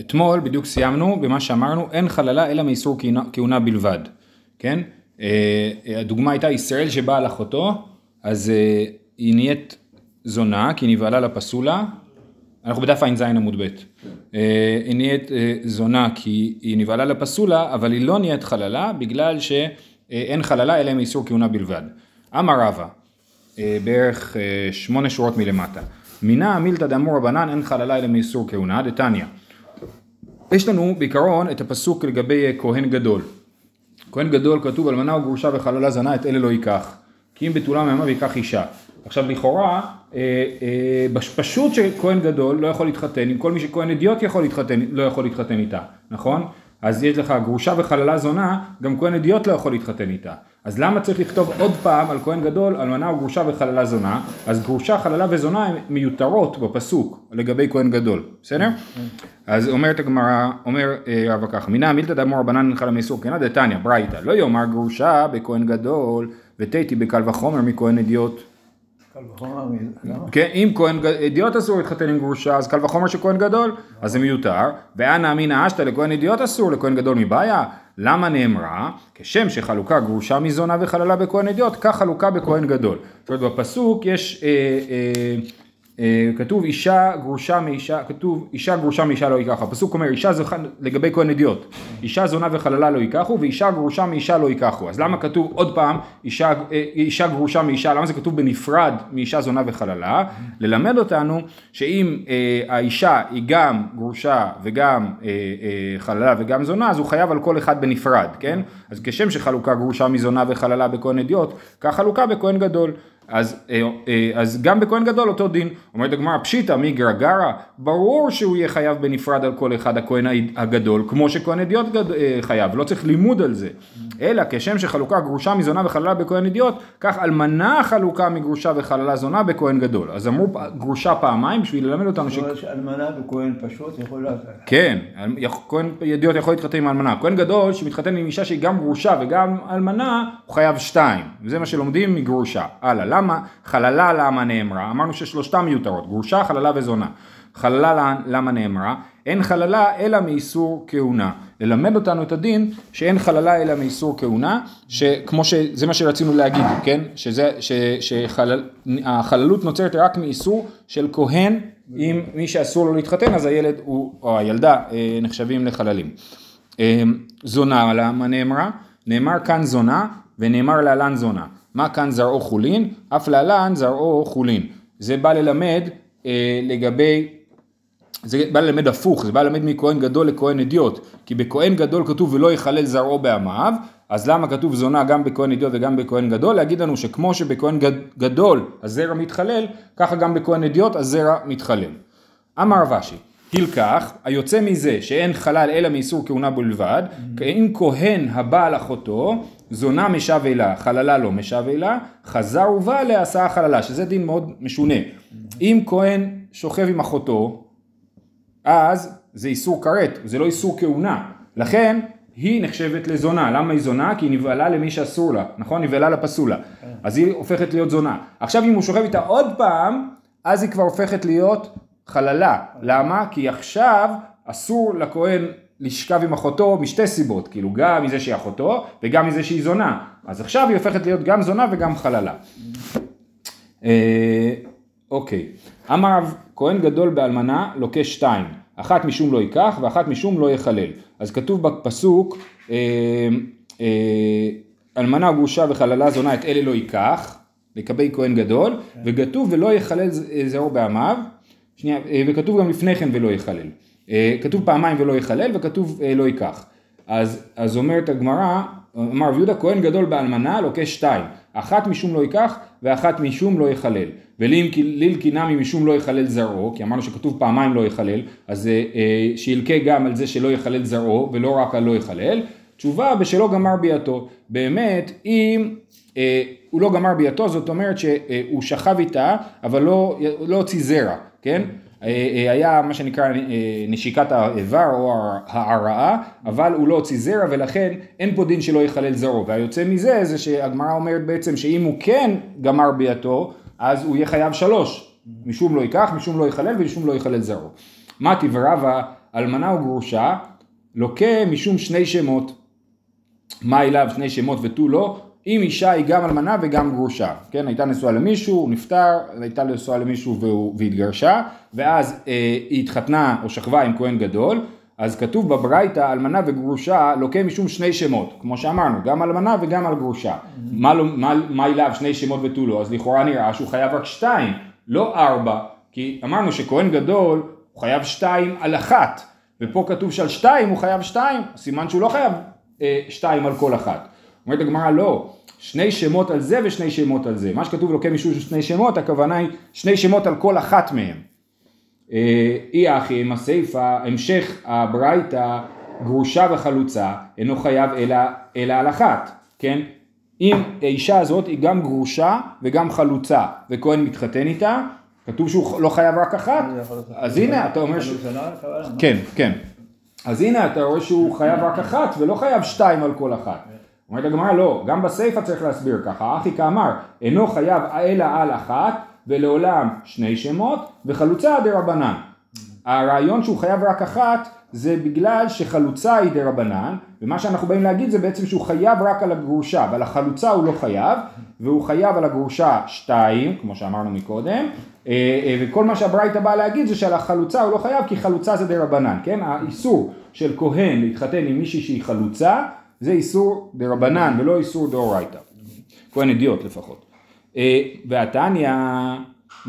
אתמול בדיוק סיימנו במה שאמרנו אין חללה אלא מאיסור כהונה, בלבד, כן? אה, הדוגמה הייתה ישראל שבאה על אחותו, אז אה, היא נהיית זונה כי היא נבהלה לפסולה, אנחנו בדף ע"ז עמוד ב', אה, היא נהיית זונה כי היא נבהלה לפסולה, אבל היא לא נהיית חללה בגלל שאין חללה אלא מאיסור כהונה בלבד. אמר רבא, בערך שמונה שורות מלמטה, מינה מילתא דאמור רבנן אין חללה אלא מאיסור כהונה, דתניא יש לנו בעיקרון את הפסוק לגבי כהן גדול. כהן גדול כתוב אלמנה וגרושה וחללה זנה את אלה לא ייקח. כי אם בתולה מימה ויקח אישה. עכשיו לכאורה, אה, אה, פשוט שכהן גדול לא יכול להתחתן עם כל מי שכהן אדיוט יכול להתחתן, לא יכול להתחתן איתה, נכון? אז יש לך גרושה וחללה זונה, גם כהן אדיוט לא יכול להתחתן איתה. אז למה צריך לכתוב עוד פעם על כהן גדול, אלמנה וגרושה וחללה זונה? אז גרושה, חללה וזונה הן מיותרות בפסוק לגבי כהן גדול, בסדר? אז אומרת הגמרא, אומר אה, רבא ככה, מינא מילתא דאמור רבנן חלה מאיסור כנא דתניא, ברייתא, לא יאמר גרושה בכהן גדול ותתי בקל וחומר מכהן אדיוט. כן, אם כהן אדיוט אסור להתחתן עם גרושה, אז קל וחומר שכהן גדול, אז זה מיותר. ואנא אמינא אשתא לכהן אדיוט אסור, לכהן גדול מבעיה. למה נאמרה? כשם שחלוקה גרושה מזונה וחללה בכהן אדיוט, כך חלוקה בכהן גדול. זאת אומרת, בפסוק יש... אה, אה, כתוב אישה גרושה מאישה, כתוב אישה גרושה מאישה לא ייקחו, הפסוק אומר אישה זוכה לגבי כהן אדיוט, אישה זונה וחללה לא ייקחו ואישה גרושה מאישה לא ייקחו, אז למה כתוב עוד פעם אישה, אה, אישה גרושה מאישה, למה זה כתוב בנפרד מאישה זונה וחללה? ללמד אותנו שאם אה, האישה היא גם גרושה וגם אה, אה, חללה וגם זונה, אז הוא חייב על כל אחד בנפרד, כן? אז כשם שחלוקה גרושה מזונה וחללה בכהן אדיוט, כך חלוקה בכהן גדול. אז, אה, אה, אז גם בכהן גדול אותו דין. אומרת הגמרא פשיטא מגרא גרא, ברור שהוא יהיה חייב בנפרד על כל אחד הכהן הגדול, כמו שכהן אדיוט גד, אה, חייב, לא צריך לימוד על זה. אלא כשם שחלוקה גרושה מזונה וחללה בכהן אדיוט, כך אלמנה חלוקה מגרושה וחללה זונה בכהן גדול. אז אמרו גרושה פעמיים בשביל ללמד אותנו ש... אלמנה בכהן פשוט יכול לעשות. כן, כהן אדיוט יכול להתחתן עם אלמנה. כהן גדול שמתחתן עם אישה שהיא גם גרושה וגם אלמנה, הוא חייב שתיים. וזה מה שלומדים מגרושה. הלאה. למה חללה למה נאמרה? אמרנו ששלושתם מיותרות, גרושה, חללה וזונה. חללה למה נאמרה? אין חללה אלא מאיסור כהונה. ללמד אותנו את הדין שאין חללה אלא מאיסור כהונה, שכמו שזה מה שרצינו להגיד, כן? שהחללות נוצרת רק מאיסור של כהן עם מי שאסור לו להתחתן, אז הילד הוא, או הילדה אה, נחשבים לחללים. אה, זונה למה נאמרה? נאמר כאן זונה ונאמר להלן זונה. מה כאן זרעו חולין? אף להלן זרעו חולין. זה בא ללמד אה, לגבי, זה בא ללמד הפוך, זה בא ללמד מכהן גדול לכהן אדיוט. כי בכהן גדול כתוב ולא יחלל זרעו בעמיו, אז למה כתוב זונה גם בכהן אדיוט וגם בכהן גדול? להגיד לנו שכמו שבכהן גדול הזרע מתחלל, ככה גם בכהן אדיוט הזרע מתחלל. אמר רבשי תלקח, היוצא מזה שאין חלל אלא מאיסור כהונה בלבד, אם כהן הבא על אחותו, זונה משב אלה, חללה לא משב אלה, חזר ובא עליה עשה חללה, שזה דין מאוד משונה. אם כהן שוכב עם אחותו, אז זה איסור כרת, זה לא איסור כהונה. לכן היא נחשבת לזונה. למה היא זונה? כי היא נבהלה למי שאסור לה, נכון? נבהלה לפסולה. אז היא הופכת להיות זונה. עכשיו אם הוא שוכב איתה עוד פעם, אז היא כבר הופכת להיות חללה. למה? כי עכשיו אסור לכהן לשכב עם אחותו משתי סיבות, כאילו גם מזה שהיא אחותו וגם מזה שהיא זונה. אז עכשיו היא הופכת להיות גם זונה וגם חללה. אה, אוקיי, אמר כהן גדול באלמנה לוקה שתיים, אחת משום לא ייקח ואחת משום לא יחלל. אז כתוב בפסוק, אה, אה, אלמנה גרושה וחללה זונה את אלה לא ייקח, לגבי כהן גדול, וכתוב ולא יחלל זרעו בעמיו, שנייה, אה, וכתוב גם לפני כן ולא יחלל. אה, כתוב פעמיים ולא יחלל וכתוב אה, לא ייקח. אז, אז אומרת הגמרא, אמר רב יהודה כהן גדול באלמנה לוקה שתיים, אחת משום לא ייקח ואחת משום לא יחלל. וליל קינמי משום לא יחלל זרעו, כי אמרנו שכתוב פעמיים לא יחלל, אז שילקה גם על זה שלא יחלל זרעו ולא רק על לא יחלל. תשובה בשלא גמר ביאתו. באמת, אם אה, הוא לא גמר ביאתו, זאת אומרת שהוא שכב איתה, אבל לא, לא הוציא זרע, כן? אה, אה, היה מה שנקרא אה, נשיקת האיבר או ההרעה, אבל הוא לא הוציא זרע ולכן אין פה דין שלא יחלל זרעו. והיוצא מזה זה שהגמרא אומרת בעצם שאם הוא כן גמר ביאתו, אז הוא יהיה חייב שלוש. משום לא ייקח, משום לא יחלל ומשום לא יחלל זרעו. מתי ורבא אלמנה וגרושה, לוקה משום שני שמות. מה אליו שני שמות ותו לא? אם אישה היא גם אלמנה וגם גרושה, כן, הייתה נשואה למישהו, הוא נפטר, הייתה נשואה למישהו והוא, והתגרשה, ואז אה, היא התחתנה או שכבה עם כהן גדול, אז כתוב בברייתא אלמנה וגרושה לוקה משום שני שמות, כמו שאמרנו, גם אלמנה וגם על גרושה. מה, לא- מה, מה אליו שני שמות ותו לא? אז לכאורה נראה שהוא חייב רק שתיים, לא ארבע, כי אמרנו שכהן גדול הוא חייב שתיים על אחת, ופה כתוב שעל שתיים הוא חייב שתיים, סימן שהוא לא חייב אה, שתיים על כל אחת. אומרת הגמרא לא, שני שמות על זה ושני שמות על זה. מה שכתוב לוקה משום שני שמות, הכוונה היא שני שמות על כל אחת מהם. אה, אי אחי עם הסיפא, המשך הברייתא גרושה וחלוצה, אינו חייב אלא, אלא על אחת, כן? אם האישה הזאת היא גם גרושה וגם חלוצה, וכהן מתחתן איתה, כתוב שהוא לא חייב רק אחת, אז הנה אתה אומר ש... מה? כן, כן. אז הנה אתה רואה שהוא חייב רק אחת ולא חייב שתיים על כל אחת. אומרת הגמרא לא, גם בסיפא צריך להסביר ככה, אחי כאמר, אינו חייב אלא על אחת ולעולם שני שמות וחלוצה דרבנן. הרעיון שהוא חייב רק אחת זה בגלל שחלוצה היא דרבנן ומה שאנחנו באים להגיד זה בעצם שהוא חייב רק על הגרושה ועל החלוצה הוא לא חייב והוא חייב על הגרושה שתיים כמו שאמרנו מקודם אה, אה, וכל מה שהברייתא באה להגיד זה שעל החלוצה הוא לא חייב כי חלוצה זה דרבנן כן האיסור של כהן להתחתן עם מישהי שהיא חלוצה זה איסור דרבנן ולא איסור דאורייתא כהן אידיוט לפחות אה, והתניא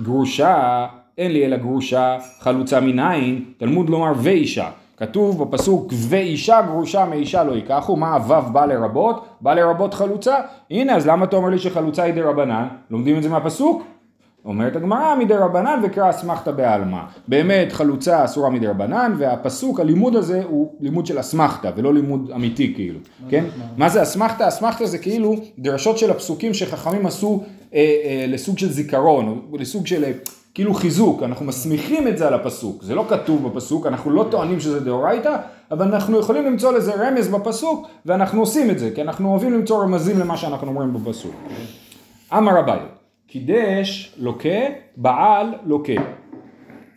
גרושה, אין לי אלא גרושה, חלוצה מנין, תלמוד לומר ואישה. כתוב בפסוק ואישה גרושה מאישה לא ייקחו, מה הוו בא לרבות? בא לרבות חלוצה. הנה אז למה אתה אומר לי שחלוצה היא דרבנן? לומדים את זה מהפסוק? אומרת הגמרא מדרבנן וקרא אסמכתא בעלמא. באמת חלוצה אסורה מדרבנן והפסוק, הלימוד הזה הוא לימוד של אסמכתא ולא לימוד אמיתי כאילו, כן? מה זה אסמכתא? אסמכתא זה כאילו דרשות של הפסוקים שחכמים עשו אה, אה, לסוג של זיכרון, לסוג של אה, כאילו חיזוק, אנחנו מסמיכים את זה על הפסוק, זה לא כתוב בפסוק, אנחנו לא טוענים שזה דאורייתא, אבל אנחנו יכולים למצוא לזה רמז בפסוק ואנחנו עושים את זה, כי אנחנו אוהבים למצוא רמזים למה שאנחנו אומרים בפסוק. אמר אביי, קידש לוקה, בעל לוקה.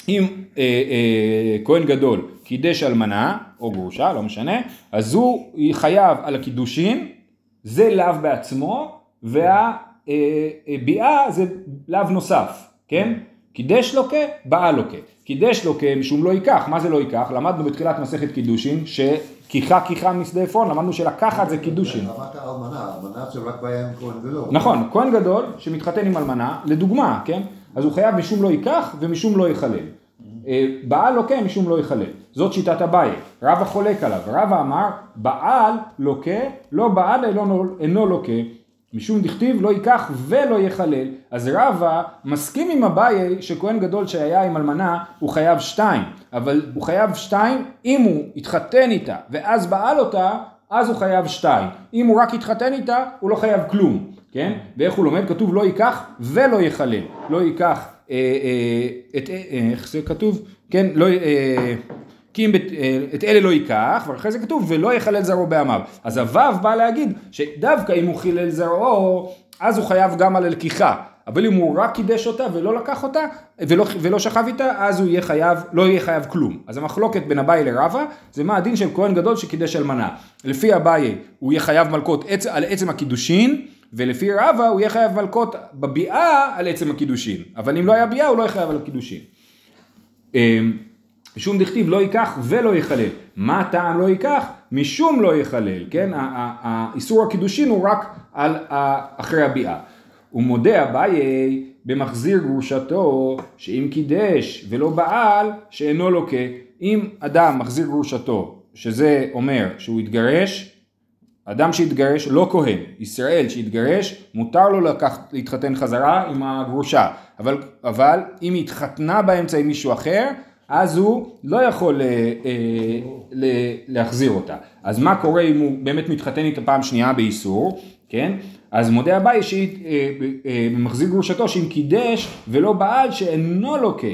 אם אה, אה, כהן גדול קידש אלמנה או גרושה, לא משנה, אז הוא חייב על הקידושין, זה לאו בעצמו, והביאה זה לאו נוסף, כן? קידש לוקה, בעל לוקה. קידש לוקה משום לא ייקח, מה זה לא ייקח? למדנו בתחילת מסכת קידושין, שכיחה כיחה משדה עפרון, למדנו שלקחת זה קידושין. אמרת אלמנה, אלמנה זה רק בעיה עם כהן גדול. נכון, כהן גדול שמתחתן עם אלמנה, לדוגמה, כן? אז הוא חייב משום לא ייקח ומשום לא יחלל. אה, בעל לוקה משום לא יחלל. זאת שיטת אביי. רבא חולק עליו. רבא אמר, בעל לוקה, לא בעל אינו, אינו לוקה. משום דכתיב לא ייקח ולא יחלל. אז רבא מסכים עם אביי שכהן גדול שהיה עם אלמנה הוא חייב שתיים. אבל הוא חייב שתיים אם הוא התחתן איתה ואז בעל אותה, אז הוא חייב שתיים. אם הוא רק התחתן איתה, הוא לא חייב כלום. כן? ואיך הוא לומד? כתוב לא ייקח ולא יחלל. לא ייקח אה, אה, את, אה, איך זה כתוב? כן, לא, אה, כי אם אה, את אלה לא ייקח, ואחרי זה כתוב ולא יחלל זרעו בעמיו. אז הוו בא להגיד שדווקא אם הוא חילל זרעו, אז הוא חייב גם על הלקיחה. אבל אם הוא רק קידש אותה ולא לקח אותה, ולא, ולא שכב איתה, אז הוא יהיה חייב, לא יהיה חייב כלום. אז המחלוקת בין אביי לרבא, זה מה הדין של כהן גדול שקידש אלמנה. לפי אביי הוא יהיה חייב מלקות עצ, על עצם הקידושין, ולפי רבא הוא יהיה חייב מלקות בביאה על עצם הקידושין. אבל אם לא היה ביאה הוא לא יהיה חייב על הקידושין. משום דכתיב לא ייקח ולא יחלל. מה הטעם לא ייקח? משום לא יחלל, כן? האיסור הקידושין הוא רק על אחרי הביאה. ומודה אביי במחזיר גרושתו שאם קידש ולא בעל שאינו לוקה. אם אדם מחזיר גרושתו, שזה אומר שהוא התגרש, אדם שהתגרש, לא כהן, ישראל שהתגרש, מותר לו לקח, להתחתן חזרה עם הגרושה, אבל, אבל אם היא התחתנה באמצע עם מישהו אחר, אז הוא לא יכול אה, אה, להחזיר אותה. אז מה קורה אם הוא באמת מתחתן איתה פעם שנייה באיסור, כן? אז מודה אביי שהיא אה, גרושתו שאם קידש ולא בעל שאינו לוקה.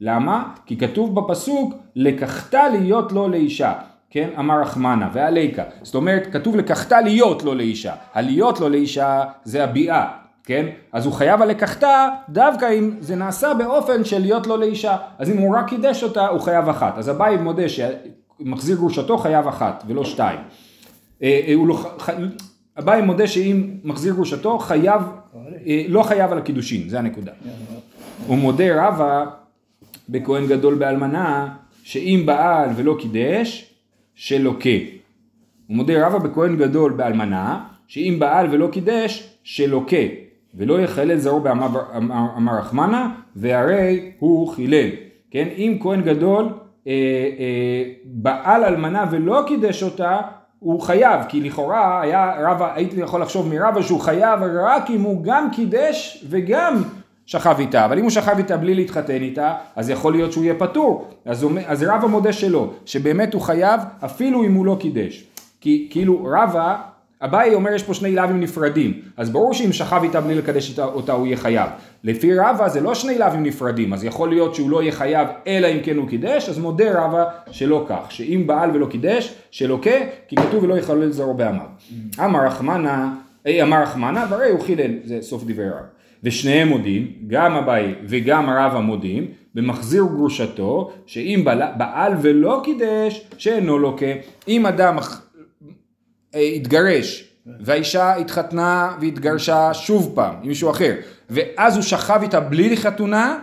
למה? כי כתוב בפסוק לקחת להיות לו לאישה. כן, אמר רחמנה, ועליקה. זאת אומרת, כתוב לקחת להיות לו לאישה. הלהיות לו לאישה זה הביאה. כן? אז הוא חייב על לקחתה דווקא אם זה נעשה באופן של להיות לו לאישה. אז אם הוא רק קידש אותה, הוא חייב אחת. אז אביי מודה שמחזיר גרושתו חייב אחת, ולא שתיים. אה, אה, לא, מודה שאם מחזיר גרושתו, חייב, אה, לא חייב על הקידושין, זה הנקודה. הוא מודה רבא בכהן גדול באלמנה, שאם בעל ולא קידש, שלוקה. הוא מודה רבא בכהן גדול באלמנה, שאם בעל ולא קידש, שלוקה. ולא יחלל זרעו באמר אמר- אמר רחמנה, והרי הוא חילל. כן, אם כהן גדול אה, אה, בעל אלמנה ולא קידש אותה, הוא חייב, כי לכאורה היה רבא, הייתי יכול לחשוב מרבא שהוא חייב רק אם הוא גם קידש וגם שכב איתה, אבל אם הוא שכב איתה בלי להתחתן איתה, אז יכול להיות שהוא יהיה פטור. אז, אז רבא מודה שלא, שבאמת הוא חייב אפילו אם הוא לא קידש. כי כאילו רבא, אביי אומר יש פה שני לאווים נפרדים, אז ברור שאם שכב איתה בלי לקדש אותה הוא יהיה חייב. לפי רבא זה לא שני לאווים נפרדים, אז יכול להיות שהוא לא יהיה חייב אלא אם כן הוא קידש, אז מודה רבא שלא כך, שאם בעל ולא קידש, שלוקה, כי כתוב ולא יחלל זרעו בעמיו. אמר רחמנה, אה, אמר רחמנה, והרי הוא חילל, זה סוף דברי רב. ושניהם מודים, גם אביי וגם רבא מודים, במחזיר גרושתו, שאם בעל, ולא קידש, שאינו לוקה. אם אדם התגרש, והאישה התחתנה והתגרשה שוב פעם עם מישהו אחר, ואז הוא שכב איתה בלי חתונה,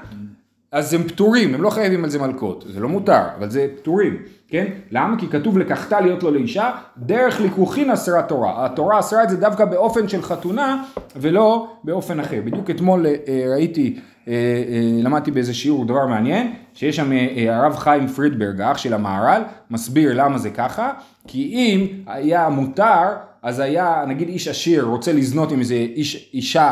אז הם פטורים, הם לא חייבים על זה מלקות, זה לא מותר, אבל זה פטורים, כן? למה? כי כתוב לקחתה להיות לו לאישה, דרך ליקוחין אסרה תורה. התורה אסרה את זה דווקא באופן של חתונה, ולא באופן אחר. בדיוק אתמול אה, ראיתי, אה, אה, למדתי באיזה שיעור דבר מעניין, שיש שם אה, אה, הרב חיים פרידברג, האח של המהר"ל, מסביר למה זה ככה, כי אם היה מותר, אז היה, נגיד איש עשיר רוצה לזנות עם איזה איש, אישה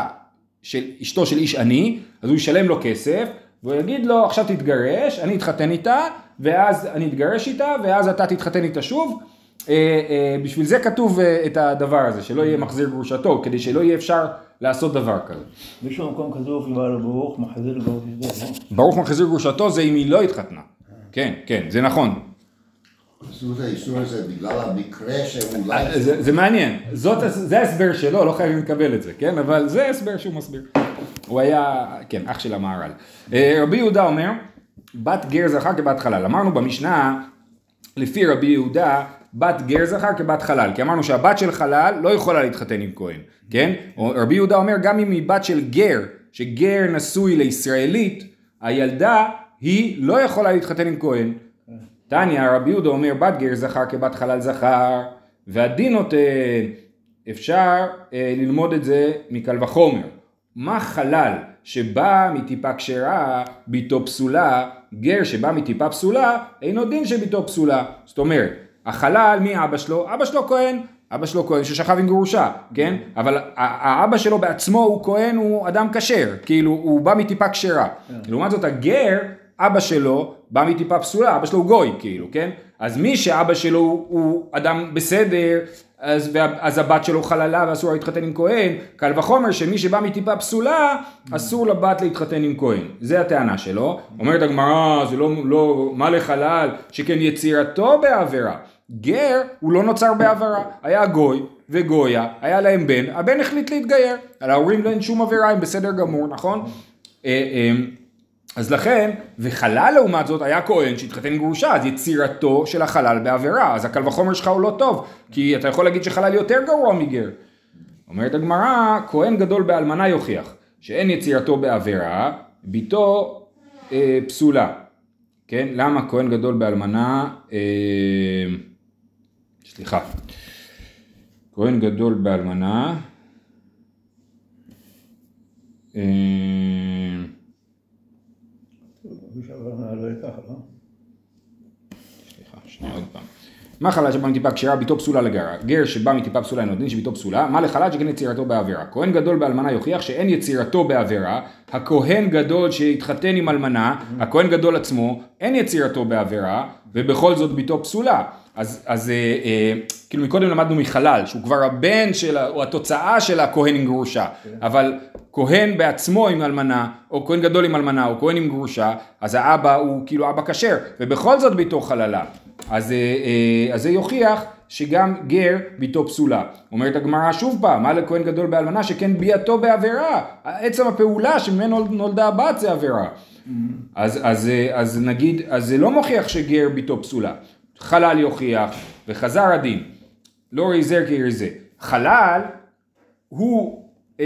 של אשתו של איש עני, אז הוא ישלם לו כסף, והוא יגיד לו עכשיו תתגרש, אני אתחתן איתה, ואז אני אתגרש איתה, ואז אתה תתחתן איתה שוב. אה, אה, בשביל זה כתוב אה, את הדבר הזה, שלא יהיה מחזיר גרושתו, כדי שלא יהיה אפשר לעשות דבר כזה. בשום מקום כתוב הברוך מחזיר ידו, לא? ברוך מחזיר גרושתו זה אם היא לא התחתנה. כן, כן, זה נכון. עשו את האיסור הזה בגלל המקרה שאולי... אה, זה, זה מעניין, זאת, זה ההסבר שלו, לא חייבים לקבל את זה, כן? אבל זה ההסבר שהוא מסביר. הוא היה, כן, אח של המהר"ל. רבי יהודה אומר, בת גר זכר כבת חלל. אמרנו במשנה, לפי רבי יהודה, בת גר זכר כבת חלל. כי אמרנו שהבת של חלל לא יכולה להתחתן עם כהן, כן? רבי יהודה אומר, גם אם היא בת של גר, שגר נשוי לישראלית, הילדה היא לא יכולה להתחתן עם כהן. תניא, רבי יהודה אומר, בת גר זכר כבת חלל זכר, והדין נותן, אפשר אה, ללמוד את זה מקל וחומר. מה חלל שבא מטיפה כשרה, ביתו פסולה, גר שבא מטיפה פסולה, אינו דין שביתו פסולה. זאת אומרת, החלל, מי אבא שלו? אבא שלו כהן. אבא שלו כהן ששכב עם גרושה, כן? אבל האבא שלו בעצמו הוא כהן, הוא אדם כשר, כאילו הוא בא מטיפה כשרה. לעומת זאת הגר, אבא שלו בא מטיפה פסולה, אבא שלו הוא גוי, כאילו, כן? אז מי שאבא שלו הוא, הוא אדם בסדר, אז, אז הבת שלו חללה ואסור לה להתחתן עם כהן, קל וחומר שמי שבא מטיפה פסולה, אסור לבת להתחתן עם כהן. זה הטענה שלו. אומרת הגמרא, זה לא, לא, מה לחלל, שכן יצירתו בעבירה. גר הוא לא נוצר בעבירה, היה גוי וגויה, היה להם בן, הבן החליט להתגייר, על ההורים לא אין שום עבירה, הם בסדר גמור, נכון? אז לכן, וחלל לעומת זאת היה כהן שהתחתן גרושה, אז יצירתו של החלל בעבירה, אז הקל וחומר שלך הוא לא טוב, כי אתה יכול להגיד שחלל יותר גרוע מגר. אומרת הגמרא, כהן גדול באלמנה יוכיח, שאין יצירתו בעבירה, ביתו אה, פסולה. כן? למה כהן גדול באלמנה, אה, סליחה, כהן גדול באלמנה, אה, מי לא? סליחה. מה חלל שבא מטיפה כשרה ביתו פסולה לגרה? גר שבא מטיפה פסולה אינו דין שביתו פסולה, מה לחלל שכן יצירתו בעבירה? כהן גדול באלמנה יוכיח שאין יצירתו בעבירה, הכהן גדול שהתחתן עם אלמנה, הכהן גדול עצמו, אין יצירתו בעבירה, ובכל זאת ביתו פסולה. אז, אז אה, אה, כאילו מקודם למדנו מחלל, שהוא כבר הבן של, או התוצאה של הכהן עם גרושה, אבל כהן בעצמו עם אלמנה, או כהן גדול עם אלמנה, או כהן עם גרושה, אז האבא הוא כאילו אבא כשר, ובכל זאת ביתו חללה. אז, אה, אה, אז זה יוכיח שגם גר ביתו פסולה. אומרת הגמרא שוב פעם, מה לכהן גדול באלמנה שכן ביאתו בעבירה. עצם הפעולה שממנו נולדה הבת זה עבירה. אז, אז, אה, אז נגיד, אז זה לא מוכיח שגר ביתו פסולה. חלל יוכיח וחזר הדין. לא ריזר כריזה. חלל הוא, אה,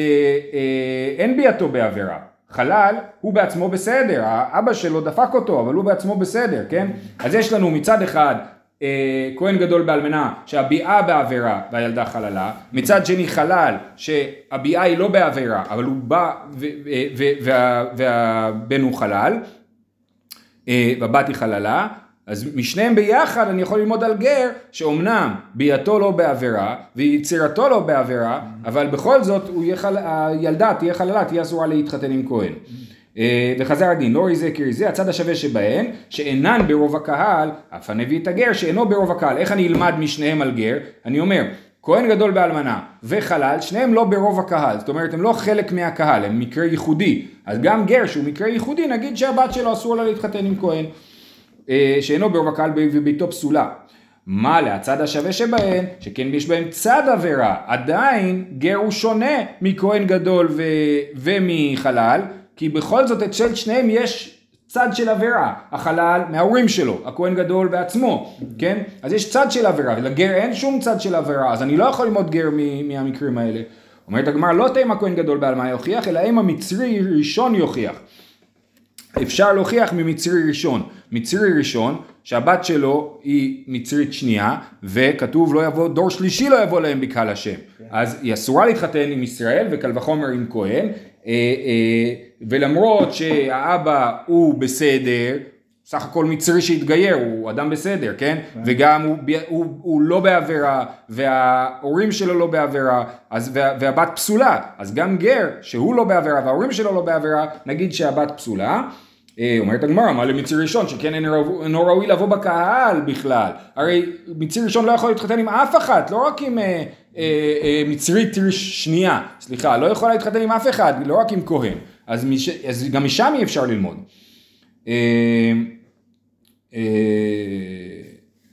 אה, אין ביאתו בעבירה. חלל הוא בעצמו בסדר, האבא שלו דפק אותו, אבל הוא בעצמו בסדר, כן? אז יש לנו מצד אחד אה, כהן גדול באלמנה שהביאה בעבירה והילדה חללה, מצד שני חלל שהביאה היא לא בעבירה, אבל הוא בא וה- והבן הוא חלל, אה, והבת היא חללה, אז משניהם ביחד אני יכול ללמוד על גר שאומנם ביאתו לא בעבירה ויצירתו לא בעבירה אבל בכל זאת הוא יהיה חל... הילדה תהיה חללה תהיה אסורה להתחתן עם כהן. אה, וחזר הדין לא ריזה כריזה הצד השווה שבהן שאינן ברוב הקהל אף הנביא את הגר שאינו ברוב הקהל איך אני אלמד משניהם על גר? אני אומר כהן גדול באלמנה וחלל שניהם לא ברוב הקהל זאת אומרת הם לא חלק מהקהל הם מקרה ייחודי. אז גם גר שהוא מקרה ייחודי נגיד שהבת שלו אסור לה להתחתן עם כהן שאינו ברוב הקהל וביתו פסולה. מה להצד השווה שבהן, שכן יש בהם צד עבירה, עדיין גר הוא שונה מכהן גדול ו... ומחלל, כי בכל זאת אצל שניהם יש צד של עבירה, החלל מההורים שלו, הכהן גדול בעצמו, כן? אז יש צד של עבירה, ולגר אין שום צד של עבירה, אז אני לא יכול ללמוד גר מ... מהמקרים האלה. אומרת הגמרא, לא תאם הכהן גדול בעלמא יוכיח, אלא אם המצרי ראשון יוכיח. אפשר להוכיח ממצרי ראשון. מצרי ראשון, שהבת שלו היא מצרית שנייה, וכתוב לא יבוא, דור שלישי לא יבוא להם בקהל השם. כן. אז היא אסורה להתחתן עם ישראל, וקל וחומר עם כהן, אה, אה, ולמרות שהאבא הוא בסדר, סך הכל מצרי שהתגייר, הוא אדם בסדר, כן? כן. וגם הוא, הוא, הוא לא בעבירה, וההורים שלו לא בעבירה, אז, וה, והבת פסולה. אז גם גר, שהוא לא בעבירה וההורים שלו לא בעבירה, נגיד שהבת פסולה. אה, אומרת הגמרא, מה למציר ראשון, שכן אינו ראוי לבוא בקהל בכלל. הרי מציר ראשון לא יכול להתחתן עם אף אחת, לא רק עם אה, אה, אה, מצרית שנייה, סליחה, לא יכולה להתחתן עם אף אחד, לא רק עם כהן. אז, מש, אז גם משם אי אפשר ללמוד. אה, אה,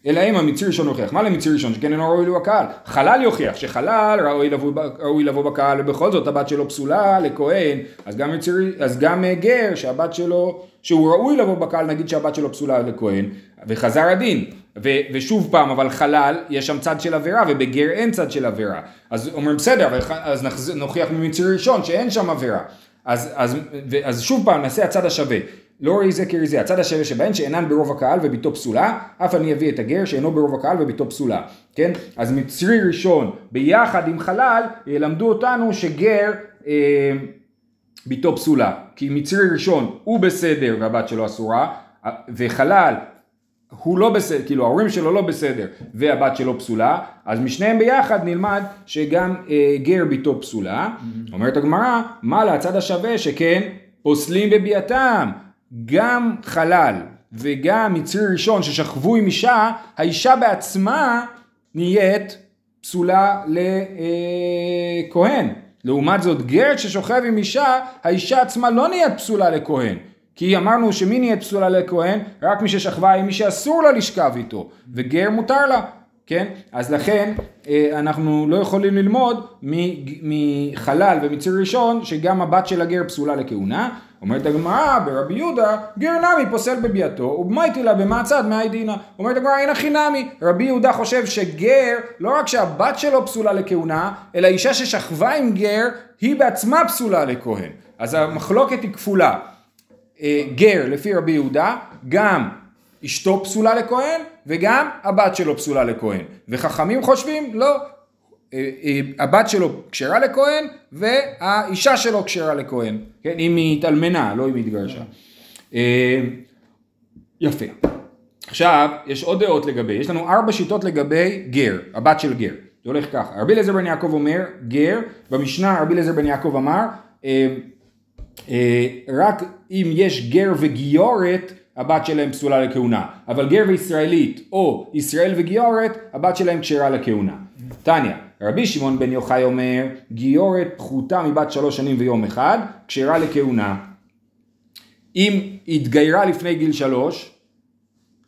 אלא אם המציר ראשון הוכיח. מה למציר ראשון? שכן אינו ראוי לבוא בקהל. חלל יוכיח שחלל ראוי לבוא, ראוי לבוא בקהל ובכל זאת הבת שלו פסולה לכהן, אז גם, מציר, אז גם גר שהבת שלו, שהוא ראוי לבוא בקהל, נגיד שהבת שלו פסולה לכהן, וחזר הדין. ו, ושוב פעם, אבל חלל, יש שם צד של עבירה, ובגר אין צד של עבירה. אז אומרים בסדר, אז נוכיח ממציר ראשון שאין שם עבירה. אז, אז, אז שוב פעם נעשה הצד השווה. לא ראי זה כראי זה, הצד השווה שבהן שאינן ברוב הקהל וביתו פסולה, אף אני אביא את הגר שאינו ברוב הקהל וביתו פסולה, כן? אז מצרי ראשון ביחד עם חלל ילמדו אותנו שגר אה, ביתו פסולה, כי מצרי ראשון הוא בסדר והבת שלו אסורה, וחלל הוא לא בסדר, כאילו ההורים שלו לא בסדר והבת שלו פסולה, אז משניהם ביחד נלמד שגם אה, גר ביתו פסולה. Mm-hmm. אומרת הגמרא, מה להצד השווה שכן פוסלים בביאתם, גם חלל וגם מצרי ראשון ששכבו עם אישה, האישה בעצמה נהיית פסולה לכהן. לעומת זאת גרת ששוכב עם אישה, האישה עצמה לא נהיית פסולה לכהן. כי אמרנו שמי נהיית פסולה לכהן? רק מי ששכבה עם מי שאסור לה לשכב איתו, וגר מותר לה, כן? אז לכן אה, אנחנו לא יכולים ללמוד מחלל ומציר ראשון שגם הבת של הגר פסולה לכהונה. אומרת הגמרא ברבי יהודה גר נמי פוסל בביאתו ובמייטי לה במעצד מאי דינא. אומרת הגמרא אין הכי נמי רבי יהודה חושב שגר לא רק שהבת שלו פסולה לכהונה אלא אישה ששכבה עם גר היא בעצמה פסולה לכהן. אז המחלוקת היא כפולה. אה, גר לפי רבי יהודה, גם אשתו פסולה לכהן וגם הבת שלו פסולה לכהן. וחכמים חושבים, לא, הבת שלו כשרה לכהן והאישה שלו כשרה לכהן, כן, אם היא התאלמנה, לא אם היא התגרשה. יפה. עכשיו, יש עוד דעות לגבי, יש לנו ארבע שיטות לגבי גר, הבת של גר. זה הולך ככה, רבי אליעזר בן יעקב אומר, גר, במשנה רבי אליעזר בן יעקב אמר, אה, רק אם יש גר וגיורת הבת שלהם פסולה לכהונה, אבל גר וישראלית או ישראל וגיורת הבת שלהם כשרה לכהונה. תניא, רבי שמעון בן יוחאי אומר גיורת פחותה מבת שלוש שנים ויום אחד, כשרה לכהונה. אם התגיירה לפני גיל שלוש,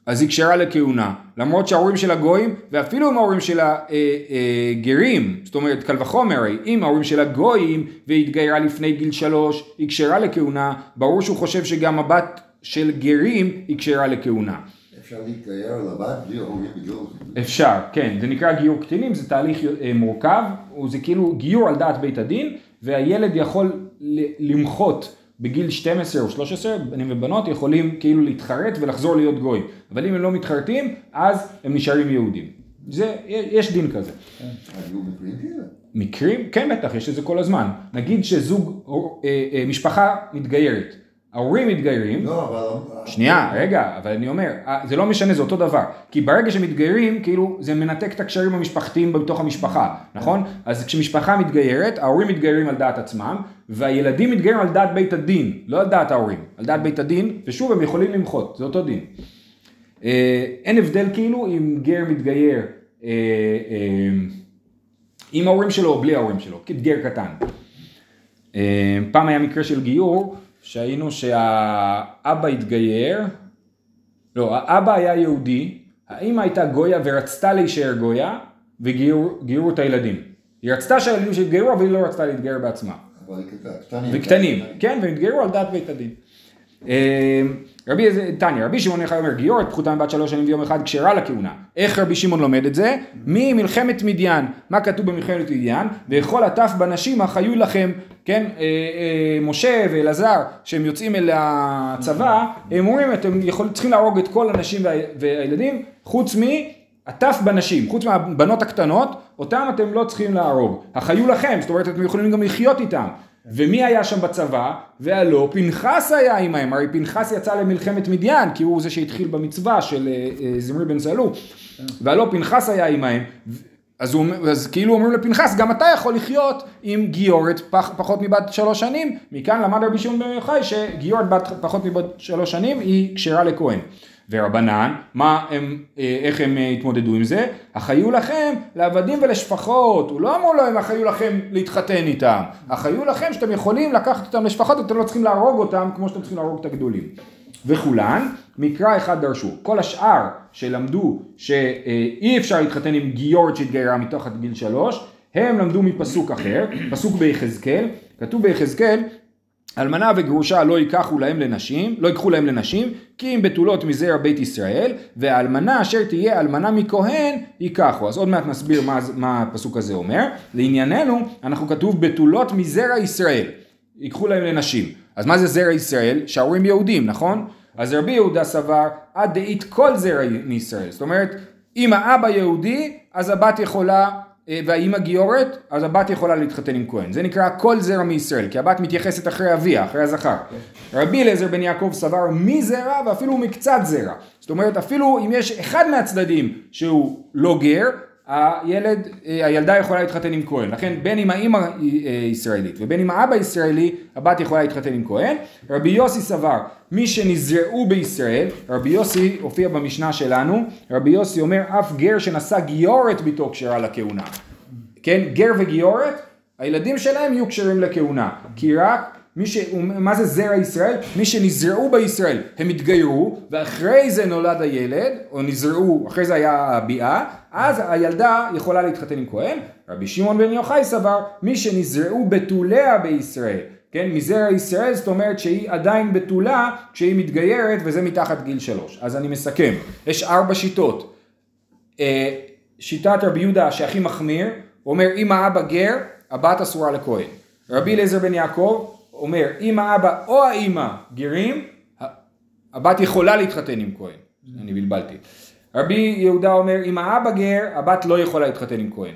אז היא כשרה לכהונה, למרות שההורים שלה גויים, ואפילו אם ההורים שלה אה, אה, גרים, זאת אומרת קל וחומר, אם ההורים שלה גויים והיא התגיירה לפני גיל שלוש, היא כשרה לכהונה, ברור שהוא חושב שגם הבת של גרים היא כשרה לכהונה. אפשר להתגייר לבת בלי הורים בגיור. אפשר, כן, זה נקרא גיור קטינים, זה תהליך אה, מורכב, זה כאילו גיור על דעת בית הדין, והילד יכול למחות בגיל 12 או 13, בנים ובנות יכולים כאילו להתחרט ולחזור להיות גויים, אבל אם הם לא מתחרטים, אז הם נשארים יהודים. זה, יש דין כזה. היו מקרים כאלה. מקרים? כן בטח, יש את זה כל הזמן. נגיד שזוג, אה, אה, משפחה מתגיירת, ההורים מתגיירים, לא, אבל... שנייה, רגע, אבל אני אומר, אה, זה לא משנה, זה אותו דבר. כי ברגע שמתגיירים, כאילו, זה מנתק את הקשרים המשפחתיים בתוך המשפחה, נכון? אז כשמשפחה מתגיירת, ההורים מתגיירים על דעת עצמם, והילדים מתגיירים על דעת בית הדין, לא על דעת ההורים, על דעת בית הדין, ושוב, הם יכולים למחות, זה אותו דין. אה, אין הבדל כאילו אם גר מתגייר אה, אה, עם ההורים שלו או בלי ההורים שלו, כגר קטן. פעם היה מקרה של גיור, שהיינו שהאבא התגייר, לא, האבא היה יהודי, האמא הייתה גויה ורצתה להישאר גויה, וגיורו את הילדים. היא רצתה שהילדים שיתגיירו, אבל היא לא רצתה להתגייר בעצמה. וקטנים, כן, והם התגיירו על דעת בית הדין. רבי תניא, רבי שמעון יחי אומר גיורת פחותה מבת שלוש שנים ויום אחד כשרה לכהונה. איך רבי שמעון לומד את זה? ממלחמת מדיין. מה כתוב במלחמת מדיין? וכל הטף בנשים החיו לכם, כן, אה, אה, משה ואלעזר, שהם יוצאים אל הצבא, הם אומרים אתם יכול, צריכים להרוג את כל הנשים וה, והילדים, חוץ מהטף בנשים, חוץ מהבנות הקטנות, אותם אתם לא צריכים להרוג. החיו לכם, זאת אומרת אתם יכולים גם לחיות איתם. ומי היה שם בצבא? והלא פנחס היה עמהם, הרי פנחס יצא למלחמת מדיין, כי הוא זה שהתחיל במצווה של אה, אה, זמרי בן סלו, והלא פנחס היה עמהם, אז, הוא, אז כאילו אומרים לפנחס, גם אתה יכול לחיות עם גיורת פח, פחות מבת שלוש שנים, מכאן למד רבי שמעון בן יוחאי שגיורת בת פחות מבת שלוש שנים היא כשרה לכהן. ורבנן, מה הם, אה, איך הם אה, התמודדו עם זה? החיו לכם לעבדים ולשפחות, הוא לא אמר להם החיו לכם להתחתן איתם, החיו לכם שאתם יכולים לקחת אותם לשפחות, אתם לא צריכים להרוג אותם כמו שאתם צריכים להרוג את הגדולים. וכולן, מקרא אחד דרשו. כל השאר שלמדו שאי אפשר להתחתן עם גיורת שהתגיירה מתחת גיל שלוש, הם למדו מפסוק אחר, פסוק ביחזקאל, כתוב ביחזקאל אלמנה וגרושה לא ייקחו להם לנשים, לא ייקחו להם לנשים, כי אם בתולות מזרע בית ישראל, והאלמנה אשר תהיה אלמנה מכהן, ייקחו. אז עוד מעט נסביר מה, מה הפסוק הזה אומר. לענייננו, אנחנו כתוב בתולות מזרע ישראל, ייקחו להם לנשים. אז מה זה זרע ישראל? שההורים יהודים, נכון? אז רבי יהודה סבר, עד דאית כל זרע מישראל. זאת אומרת, אם האבא יהודי, אז הבת יכולה והאימא גיורת, אז הבת יכולה להתחתן עם כהן. זה נקרא כל זרע מישראל, כי הבת מתייחסת אחרי אביה, אחרי הזכר. רבי אליעזר בן יעקב סבר מזרע ואפילו מקצת זרע. זאת אומרת, אפילו אם יש אחד מהצדדים שהוא לא גר, הילד, אה, הילדה יכולה להתחתן עם כהן. לכן בין אם האימא אה, ישראלית ובין אם האבא ישראלי, הבת יכולה להתחתן עם כהן. רבי יוסי סבר, מי שנזרעו בישראל, רבי יוסי הופיע במשנה שלנו, רבי יוסי אומר, אף גר שנשא גיורת ביתו כשרה לכהונה. כן, גר וגיורת, הילדים שלהם יהיו כשרים לכהונה. כי רק מי ש... מה זה זרע ישראל? מי שנזרעו בישראל, הם התגיירו, ואחרי זה נולד הילד, או נזרעו, אחרי זה היה הביאה, אז הילדה יכולה להתחתן עם כהן. רבי שמעון בן יוחאי סבר, מי שנזרעו בתוליה בישראל, כן, מזרע ישראל, זאת אומרת שהיא עדיין בתולה כשהיא מתגיירת, וזה מתחת גיל שלוש. אז אני מסכם, יש ארבע שיטות. אה, שיטת רבי יהודה שהכי מחמיר, הוא אומר אם האבא גר, הבת אסורה לכהן. רבי אליעזר בן יעקב אומר, אם האבא או האימא גרים, הבת יכולה להתחתן עם כהן. אני בלבלתי. רבי יהודה אומר, אם האבא גר, הבת לא יכולה להתחתן עם כהן.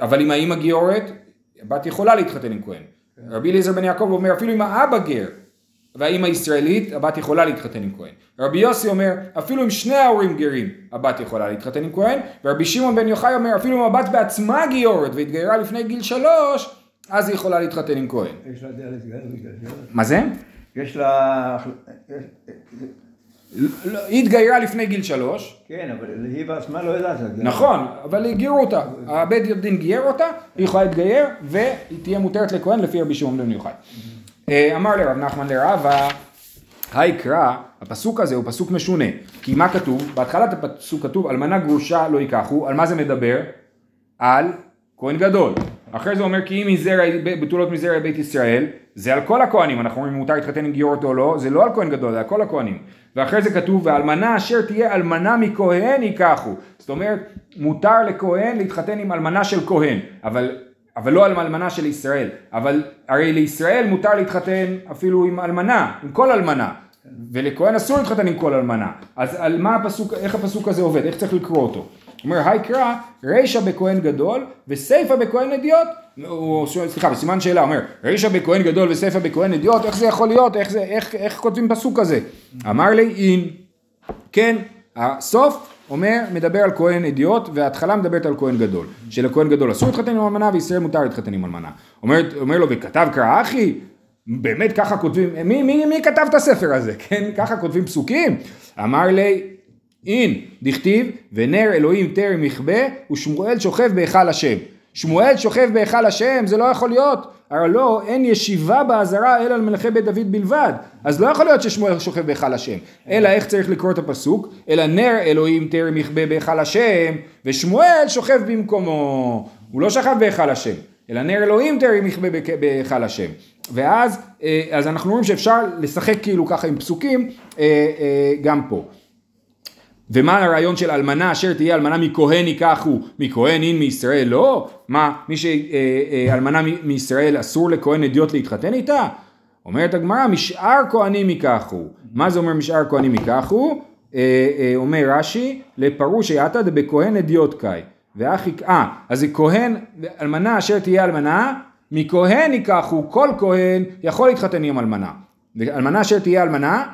אבל אם האימא גיורת, הבת יכולה להתחתן עם כהן. רבי אליעזר בן יעקב אומר, אפילו אם האבא גר והאימא ישראלית, הבת יכולה להתחתן עם כהן. רבי יוסי אומר, אפילו אם שני ההורים גרים, הבת יכולה להתחתן עם כהן. ורבי שמעון בן יוחאי אומר, אפילו אם הבת בעצמה גיורת והתגיירה לפני גיל שלוש, אז היא יכולה להתחתן עם כהן. יש לה דלת זה. מה זה? יש לה... לא, היא התגיירה לפני גיל שלוש, כן, אבל היא בעצמה לא יודעת את זה. נכון, אבל הגירו אותה, הבית דין גייר אותה, היא יכולה להתגייר והיא תהיה מותרת לכהן לפי רבי שמעון בן יוחאי. אה, אמר לרב נחמן לרבה, היקרא, הפסוק הזה הוא פסוק משונה, כי מה כתוב? בהתחלת הפסוק כתוב אלמנה גרושה לא ייקחו, על מה זה מדבר? על כהן גדול. אחרי זה אומר כי אם מזרע, בתולות מזרע בית ישראל, זה על כל הכהנים, אנחנו אומרים מותר להתחתן עם גיורת או לא, זה לא על כהן גדול, זה על כל הכהנים. ואחרי זה כתוב ואלמנה אשר תהיה אלמנה מכהן ייקחו. זאת אומרת, מותר לכהן להתחתן עם אלמנה של כהן, אבל אבל לא על אלמנה של ישראל, אבל הרי לישראל מותר להתחתן אפילו עם אלמנה, עם כל אלמנה, ולכהן אסור להתחתן עם כל אלמנה, אז על מה הפסוק, איך הפסוק הזה עובד, איך צריך לקרוא אותו? אומר היי קרא רישא בכהן גדול וסיפא בכהן אדיוט, או סליחה בסימן שאלה אומר רישא בכהן גדול וסיפא בכהן אדיוט, איך זה יכול להיות, איך, זה, איך, איך כותבים פסוק כזה? אמר לי אין, כן, הסוף אומר, מדבר על כהן אדיוט, וההתחלה מדברת על כהן גדול. שלכהן גדול אסור להתחתן עם אלמנה, וישראל מותר להתחתן עם אלמנה. אומר, אומר לו, וכתב קרא אחי? באמת ככה כותבים, מי, מי, מי כתב את הספר הזה, כן? ככה כותבים פסוקים? אמר לי, אין, דכתיב, ונר אלוהים טרם יכבה, ושמואל שוכב בהיכל השם. שמואל שוכב בהיכל השם, זה לא יכול להיות. הרי לא, אין ישיבה באזהרה אלא על מלכי בית דוד בלבד. אז לא יכול להיות ששמואל שוכב בהיכל השם. אלא איך צריך לקרוא את הפסוק? אלא נר אלוהים טרם יכבה בהיכל השם, ושמואל שוכב במקומו. הוא לא שכב בהיכל השם, אלא נר אלוהים טרם יכבה בהיכל השם. ואז אה, אז אנחנו רואים שאפשר לשחק כאילו ככה עם פסוקים אה, אה, גם פה. ומה הרעיון של אלמנה אשר תהיה אלמנה מכהן ייקחו, מכהן אין מישראל לא? מה, מי שאלמנה מישראל אסור לכהן אדיוט להתחתן איתה? אומרת הגמרא, משאר כהנים ייקחו. מה זה אומר משאר כהנים ייקחו? אה, אה, אומר רש"י, לפרוש יתא דבכהן אדיוט קאי. ואחי, אה, אז זה כהן, אלמנה אשר תהיה אלמנה, מכהן ייקחו, כל כהן יכול להתחתן עם אלמנה. ואלמנה אשר תהיה אלמנה,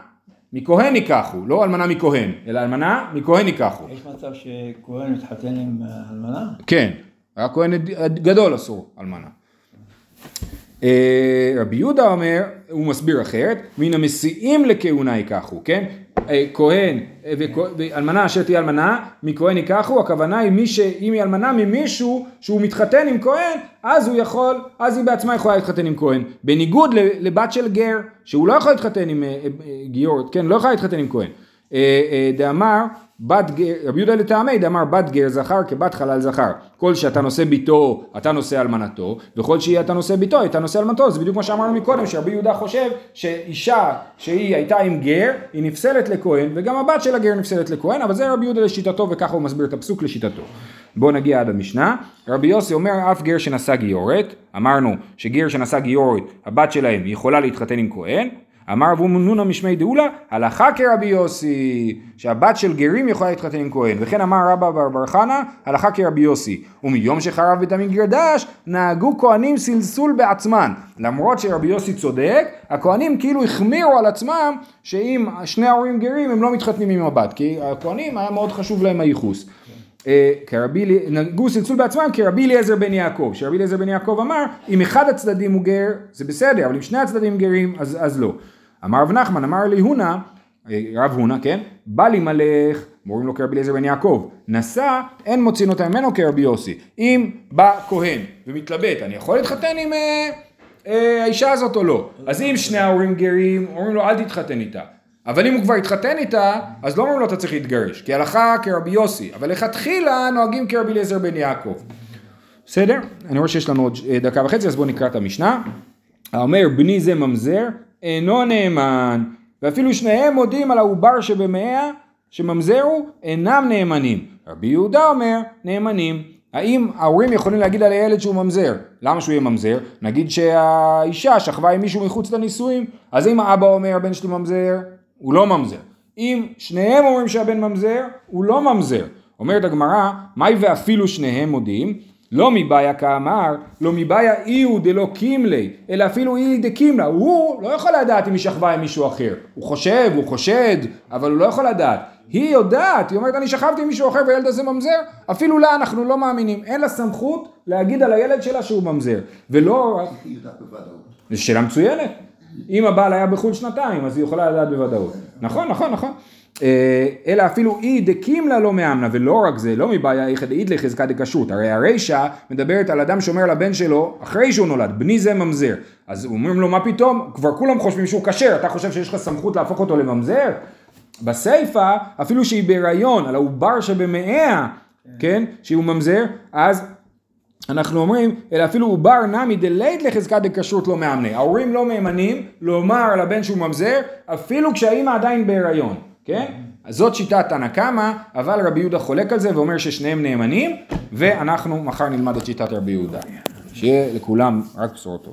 מכהן ייקחו, לא אלמנה מכהן, אלא אלמנה מכהן ייקחו. יש מצב שכהן מתחתן עם אה, אלמנה? כן, רק כהן גדול אסור אלמנה. אה, רבי יהודה אומר, הוא מסביר אחרת, מן המסיעים לכהונה ייקחו, כן? אה, כהן ואלמנה אשר תהיה אלמנה, מכהן ייקחו, הכוונה היא מי שאם היא אלמנה ממישהו שהוא מתחתן עם כהן, אז הוא יכול, אז היא בעצמה יכולה להתחתן עם כהן. בניגוד לבת של גר, שהוא לא יכול להתחתן עם אה, גיורת, כן, לא יכולה להתחתן עם כהן. דאמר בת גר, רבי יהודה לטעמי דאמר בת גר זכר כבת חלל זכר. כל שאתה נושא ביתו, אתה נושא אלמנתו, וכל שהיא אתה נושא ביתו, אתה נושא אלמנתו. זה בדיוק מה שאמרנו מקודם, שרבי יהודה חושב שאישה שהיא הייתה עם גר, היא נפסלת לכהן, וגם הבת של הגר נפסלת לכהן, אבל זה רבי יהודה לשיטתו, וככה הוא מסביר את הפסוק לשיטתו. בואו נגיע עד המשנה. רבי יוסי אומר אף גר שנשא גיורת, אמרנו שגר שנשא גיורת, הבת שלהם יכולה להתחתן עם כהן, אמר אבו מנונה משמי דאולה, הלכה כרבי יוסי, שהבת של גרים יכולה להתחתן עם כהן, וכן אמר רבא בר בר חנה, הלכה כרבי יוסי, ומיום שחרב בית המגרדש, נהגו כהנים סלסול בעצמן, למרות שרבי יוסי צודק, הכהנים כאילו החמירו על עצמם, שאם שני ההורים גרים הם לא מתחתנים עם הבת, כי הכהנים היה מאוד חשוב להם הייחוס. אה, כרבי, נהגו סלסול בעצמם כרבי אליעזר בן יעקב, שרבי אליעזר בן יעקב אמר, אם אחד הצדדים הוא גר, זה בסדר, אבל אם שני הצדדים גרים, אז, אז לא. אמר רב נחמן, אמר לי הונה, רב הונה, כן? בא לי מלך, מורים לו כרבי אליעזר בן יעקב, נשא, אין מוצאים אותה ממנו כרבי יוסי. אם בא כהן ומתלבט, אני יכול להתחתן עם אה, אה, האישה הזאת או לא? אז אם שני ההורים גרים, אומרים לו אל תתחתן איתה. אבל אם הוא כבר התחתן איתה, אז לא אומרים לו אתה צריך להתגרש, כי הלכה כרבי יוסי, אבל לכתחילה נוהגים כרבי אליעזר בן יעקב. בסדר? אני רואה שיש לנו עוד אה, דקה וחצי, אז בואו נקרא את המשנה. האומר בני זה ממזר, אינו נאמן, ואפילו שניהם מודים על העובר שבמאה שממזרו אינם נאמנים. רבי יהודה אומר נאמנים. האם ההורים יכולים להגיד על הילד שהוא ממזר? למה שהוא יהיה ממזר? נגיד שהאישה שכבה עם מישהו מחוץ לנישואים, אז אם האבא אומר הבן שלי ממזר, הוא לא ממזר. אם שניהם אומרים שהבן ממזר, הוא לא ממזר. אומרת הגמרא, מהי ואפילו שניהם מודים? לא מבעיה כאמר, לא מבעיה אי הוא דלא קימלי, אלא אפילו אי דקימלה. הוא לא יכול לדעת אם היא שכבה עם מישהו אחר. הוא חושב, הוא חושד, אבל הוא לא יכול לדעת. היא יודעת, היא אומרת אני שכבתי עם מישהו אחר והילד הזה ממזר, אפילו לה אנחנו לא מאמינים. אין לה סמכות להגיד על הילד שלה שהוא ממזר. ולא... זו שאלה מצוינת. אם הבעל היה בחו"ל שנתיים, אז היא יכולה לדעת בוודאות. נכון, נכון, נכון. אה, אלא אפילו אי דקימלה לא מאמנה, ולא רק זה, לא מבעיה איכא דאית לחזקה דקשרות, הרי הרישא מדברת על אדם שאומר לבן שלו, אחרי שהוא נולד, בני זה ממזר, אז אומרים לו מה פתאום, כבר כולם חושבים שהוא כשר, אתה חושב שיש לך סמכות להפוך אותו לממזר? בסיפא, אפילו שהיא בהיריון, על העובר שבמאיה, כן, שהוא ממזר, אז אנחנו אומרים, אלא אפילו עובר נמי דלית לחזקת דקשרות לא מאמנה. ההורים לא מהימנים לומר לבן שהוא ממזר, אפילו כשהאימא עדיין בהיריון, כן? אז זאת שיטת תנא קמא, אבל רבי יהודה חולק על זה ואומר ששניהם נאמנים, ואנחנו מחר נלמד את שיטת רבי יהודה. שיהיה לכולם רק בשורות טובות.